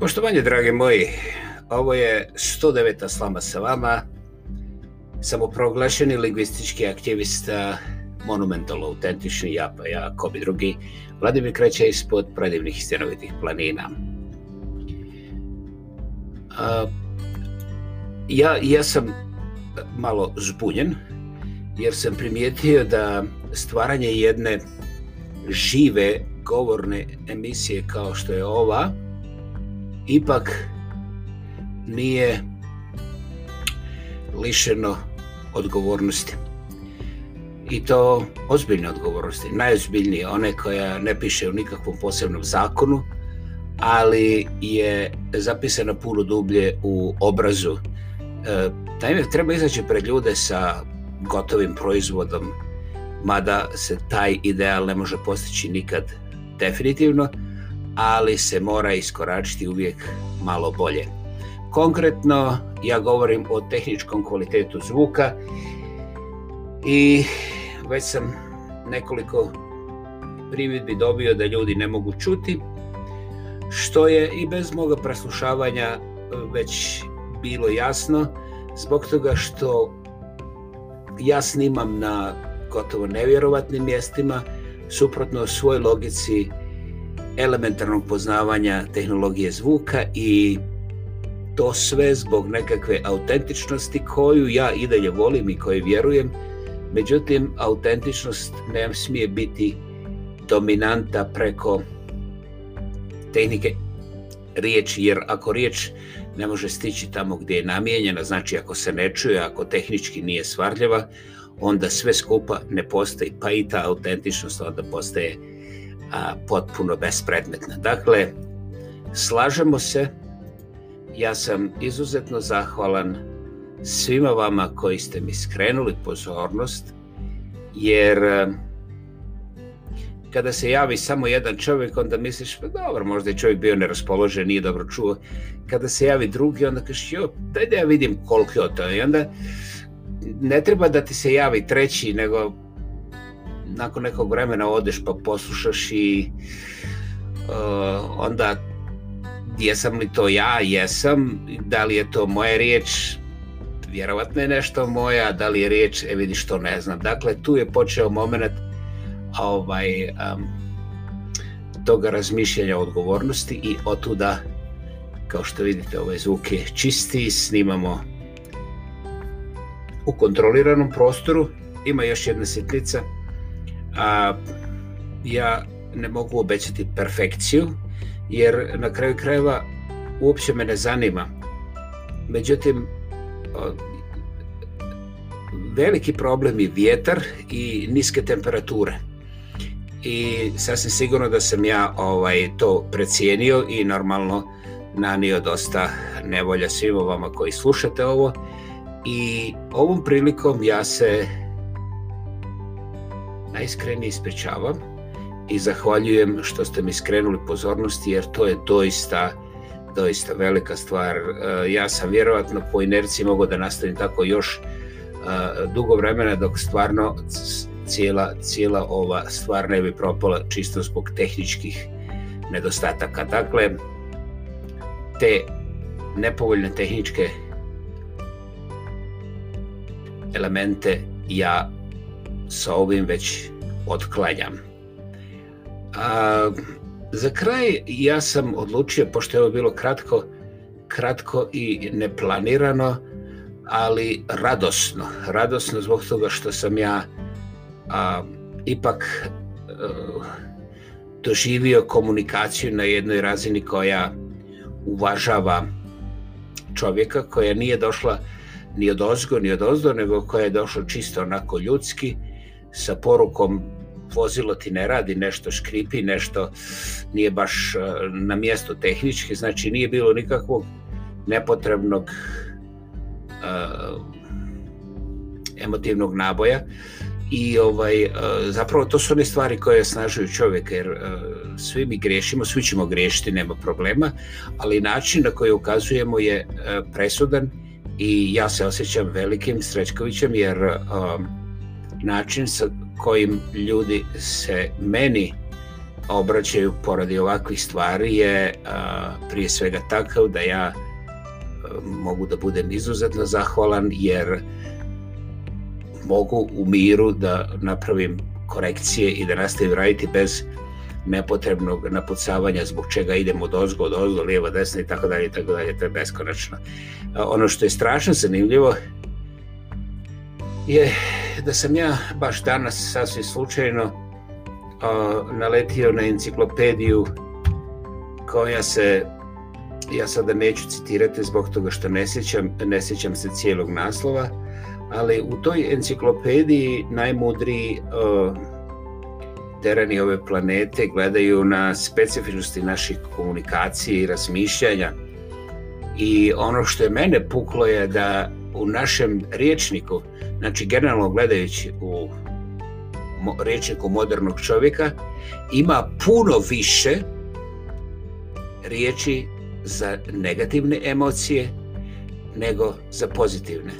Poštovanje, dragi moji, ovo je 109. slama sa vama, samoproglašeni lingvistički aktivista, monumentalno autentični, ja pa ja, ko bi drugi, Vladimir Kreća ispod predivnih stjenovitih planina. ja, ja sam malo zbunjen, jer sam primijetio da stvaranje jedne žive govorne emisije kao što je ova, ipak nije lišeno odgovornosti. I to ozbiljne odgovornosti, najozbiljnije, one koja ne piše u nikakvom posebnom zakonu, ali je zapisana puno dublje u obrazu. Naime, treba izaći pred ljude sa gotovim proizvodom, mada se taj ideal ne može postići nikad definitivno, ali se mora iskoračiti uvijek malo bolje. Konkretno ja govorim o tehničkom kvalitetu zvuka i već sam nekoliko primjedbi dobio da ljudi ne mogu čuti, što je i bez moga preslušavanja e, već bilo jasno, zbog toga što ja snimam na gotovo nevjerovatnim mjestima, suprotno svoj logici elementarnog poznavanja tehnologije zvuka i to sve zbog nekakve autentičnosti koju ja i dalje volim i koje vjerujem. Međutim, autentičnost ne smije biti dominanta preko tehnike riječi, jer ako riječ ne može stići tamo gdje je namijenjena, znači ako se ne čuje, ako tehnički nije svarljiva, onda sve skupa ne postoji, pa i ta autentičnost onda postaje a, potpuno bespredmetna. Dakle, slažemo se, ja sam izuzetno zahvalan svima vama koji ste mi skrenuli pozornost, jer e, kada se javi samo jedan čovjek, onda misliš, pa dobro, možda je čovjek bio neraspoložen, nije dobro čuo. Kada se javi drugi, onda kažeš, jo, daj da ja vidim koliko je to. I onda ne treba da ti se javi treći, nego nakon nekog vremena odeš pa poslušaš i uh, onda jesam li to ja, jesam, da li je to moja riječ, vjerovatno je nešto moja, da li je riječ, e vidiš to ne znam. Dakle, tu je počeo moment ovaj, um, toga razmišljanja o odgovornosti i otuda, kao što vidite, ovaj zvuk čisti, snimamo u kontroliranom prostoru. Ima još jedna sitnica, a ja ne mogu obećati perfekciju jer na kraju krajeva uopće me ne zanima. Međutim, veliki problem je vjetar i niske temperature. I sasvim sigurno da sam ja ovaj, to precijenio i normalno nanio dosta nevolja svima vama koji slušate ovo. I ovom prilikom ja se najiskrenije ispričavam i zahvaljujem što ste mi skrenuli pozornosti jer to je doista doista velika stvar. E, ja sam vjerojatno po inerciji mogao da nastavim tako još e, dugo vremena dok stvarno cijela, cijela ova stvar ne bi propala čisto zbog tehničkih nedostataka. Dakle, te nepovoljne tehničke elemente ja sa ovim već otklanjam. A, za kraj ja sam odlučio, pošto je ovo bilo kratko, kratko i neplanirano, ali radosno. Radosno zbog toga što sam ja ipak e, doživio komunikaciju na jednoj razini koja uvažava čovjeka koja nije došla ni od ozgo, ni od ozdo, nego koja je došla čisto onako ljudski sa porukom vozilo ti ne radi, nešto škripi, nešto nije baš e, na mjesto tehnički, znači nije bilo nikakvog nepotrebnog e, emotivnog naboja i ovaj, e, zapravo to su one stvari koje snažuju čovjeka jer svi mi griješimo, svi ćemo griješiti, nema problema, ali način na koji ukazujemo je presudan i ja se osjećam velikim Srećkovićem jer način sa kojim ljudi se meni obraćaju poradi ovakvih stvari je prije svega takav da ja e, mogu da budem izuzetno zahvalan jer mogu u miru da napravim korekcije i da nastavim raditi bez nepotrebnog napucavanja zbog čega idemo od ozgo, od ozgo, desna i tako dalje i tako dalje, to je beskonačno. ono što je strašno zanimljivo je da sam ja baš danas sasvim slučajno naletio na enciklopediju koja se ja sada neću citirati zbog toga što ne sjećam, ne sjećam se cijelog naslova, ali u toj enciklopediji najmudriji terani ove planete gledaju na specifičnosti naših komunikacija i razmišljanja. I ono što je mene puklo je da u našem riječniku, znači generalno gledajući u riječniku modernog čovjeka, ima puno više riječi za negativne emocije nego za pozitivne.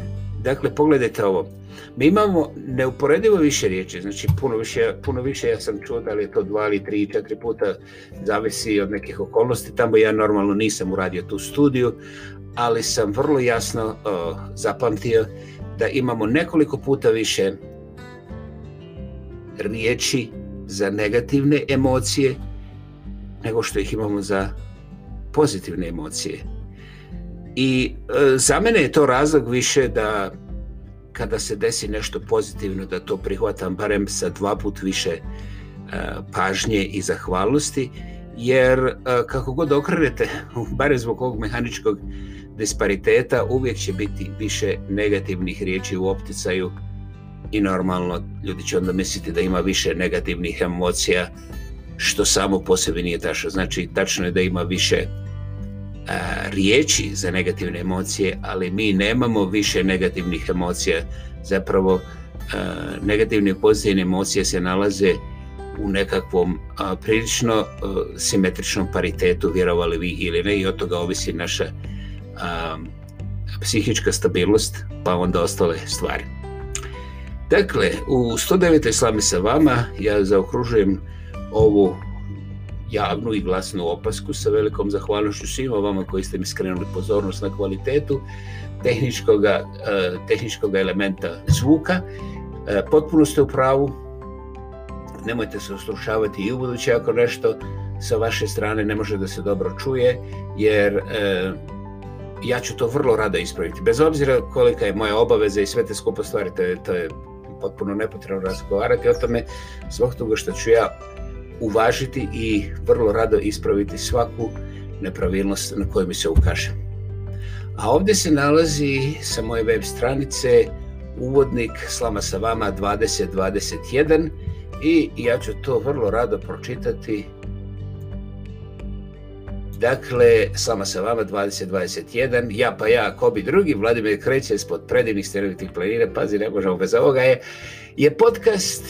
Dakle, pogledajte ovo. Mi imamo neuporedivo više riječi, znači puno više, puno više ja sam čuo da li je to dva ili tri, četiri puta, zavisi od nekih okolnosti, tamo ja normalno nisam uradio tu studiju, ali sam vrlo jasno uh, zapamtio da imamo nekoliko puta više riječi za negativne emocije nego što ih imamo za pozitivne emocije. I uh, za mene je to razlog više da kada se desi nešto pozitivno da to prihvatam barem sa dva put više e, pažnje i zahvalnosti jer e, kako god okrenete, barem zbog ovog mehaničkog dispariteta, uvijek će biti više negativnih riječi u opticaju i normalno ljudi će onda misliti da ima više negativnih emocija, što samo po sebi nije tačno. Znači, tačno je da ima više riječi za negativne emocije, ali mi nemamo više negativnih emocija. Zapravo negativne i pozitivne emocije se nalaze u nekakvom prilično simetričnom paritetu, vjerovali vi ili ne, i od toga ovisi naša psihička stabilnost, pa onda ostale stvari. Dakle, u 109. slami sa vama ja zaokružujem ovu javnu i glasnu opasku sa velikom zahvalnošću svima vama koji ste mi skrenuli pozornost na kvalitetu tehničkog e, elementa zvuka. E, potpuno ste u pravu, nemojte se oslušavati i u ubuduće ako nešto sa vaše strane ne može da se dobro čuje, jer e, ja ću to vrlo rado ispraviti. Bez obzira kolika je moja obaveza i sve te skupo stvari, to je, potpuno nepotrebno razgovarati o tome, zbog toga što ću ja uvažiti i vrlo rado ispraviti svaku nepravilnost na koju mi se ukaže. A ovdje se nalazi sa moje web stranice uvodnik Slama sa vama 2021 i ja ću to vrlo rado pročitati. Dakle, Slama sa vama 2021, ja pa ja, ko bi drugi, Vladimir Kreće ispod predivnih stereotipnih planina, pazi ne možemo bez ovoga je, je podcast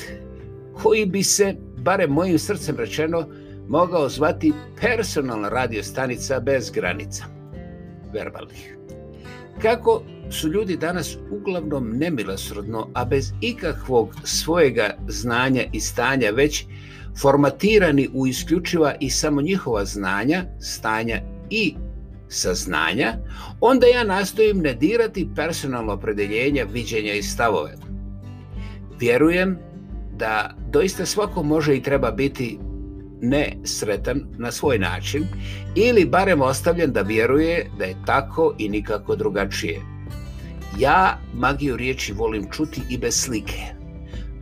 koji bi se barem mojim srcem rečeno, mogao zvati personalna radio stanica bez granica verbalnih. Kako su ljudi danas uglavnom nemilosrodno, a bez ikakvog svojega znanja i stanja već formatirani u isključiva i samo njihova znanja, stanja i saznanja, onda ja nastojim ne dirati personalno opredeljenja, viđenja i stavove. Vjerujem da doista svako može i treba biti nesretan na svoj način ili barem ostavljen da vjeruje da je tako i nikako drugačije. Ja magiju riječi volim čuti i bez slike.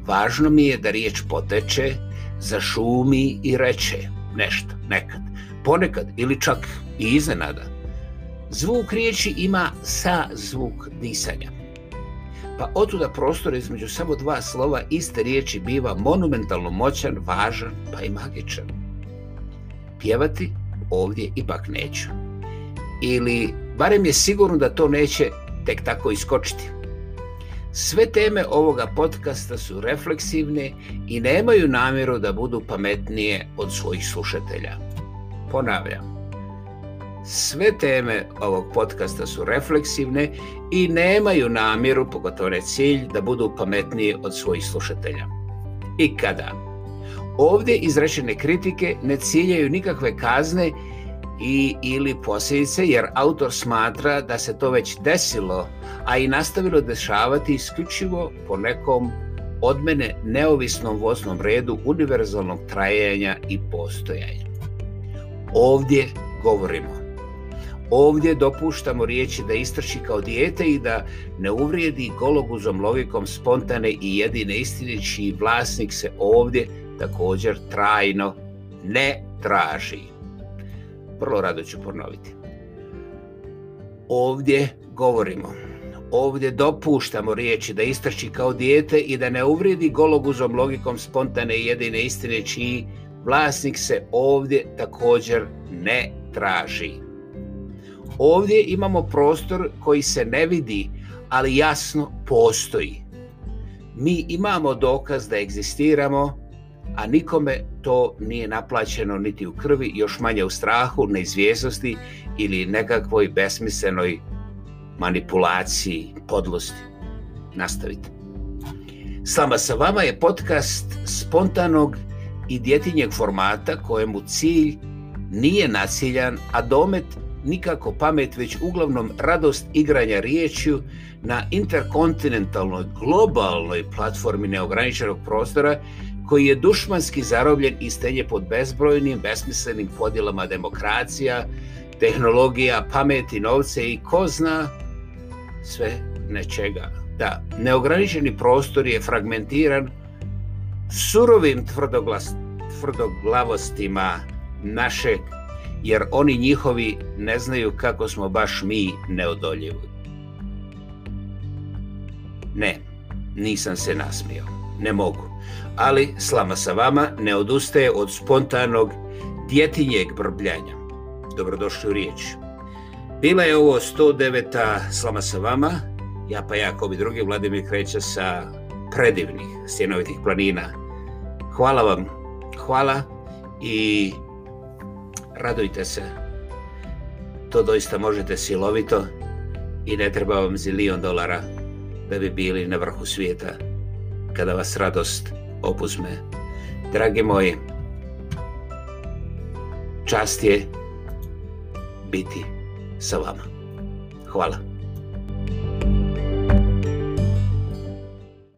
Važno mi je da riječ poteče, zašumi i reče nešto, nekad, ponekad ili čak i iznenada. Zvuk riječi ima sa zvuk disanja. Pa otuda prostor između samo dva slova iste riječi biva monumentalno moćan, važan pa i magičan. Pjevati ovdje ipak neću. Ili barem je sigurno da to neće tek tako iskočiti. Sve teme ovoga podcasta su refleksivne i nemaju namjeru da budu pametnije od svojih slušatelja. Ponavljam, sve teme ovog podcasta su refleksivne i nemaju namjeru, pogotovo ne cilj, da budu pametniji od svojih slušatelja. I kada? Ovdje izrečene kritike ne ciljaju nikakve kazne i ili posljedice jer autor smatra da se to već desilo, a i nastavilo dešavati isključivo po nekom od mene neovisnom voznom redu univerzalnog trajanja i postojanja. Ovdje govorimo Ovdje dopuštamo riječi da istrči kao dijete i da ne uvrijedi gologuzom logikom, spontane i jedine istine čiji vlasnik se ovdje također trajno ne traži. Vrlo rado ću ponoviti. Ovdje govorimo, ovdje dopuštamo riječi da istrči kao dijete i da ne uvrijedi gologuzom logikom spontane i jedine istine čiji vlasnik se ovdje također ne traži. Ovdje imamo prostor koji se ne vidi, ali jasno postoji. Mi imamo dokaz da egzistiramo, a nikome to nije naplaćeno niti u krvi, još manje u strahu, neizvjesnosti ili nekakvoj besmislenoj manipulaciji, podlosti. Nastavite. Slama sa vama je podcast spontanog i djetinjeg formata kojemu cilj nije nasiljan, a domet nikako pamet, već uglavnom radost igranja riječju na interkontinentalnoj, globalnoj platformi neograničenog prostora koji je dušmanski zarobljen i stenje pod bezbrojnim, besmislenim podjelama demokracija, tehnologija, pameti, novce i ko zna sve nečega. Da, neograničeni prostor je fragmentiran surovim tvrdoglavostima našeg jer oni njihovi ne znaju kako smo baš mi neodoljivi. Ne, nisam se nasmio. Ne mogu. Ali Slama sa vama ne odustaje od spontanog djetinjeg brbljanja. Dobrodošli u riječ. Bila je ovo 109. Slama sa vama. Ja pa ja, kao bi drugi, Vladimir Kreća sa predivnih stjenovitih planina. Hvala vam. Hvala i radujte se. To doista možete silovito i ne treba vam zilion dolara da bi bili na vrhu svijeta kada vas radost opuzme. Dragi moji, čast je biti sa vama. Hvala.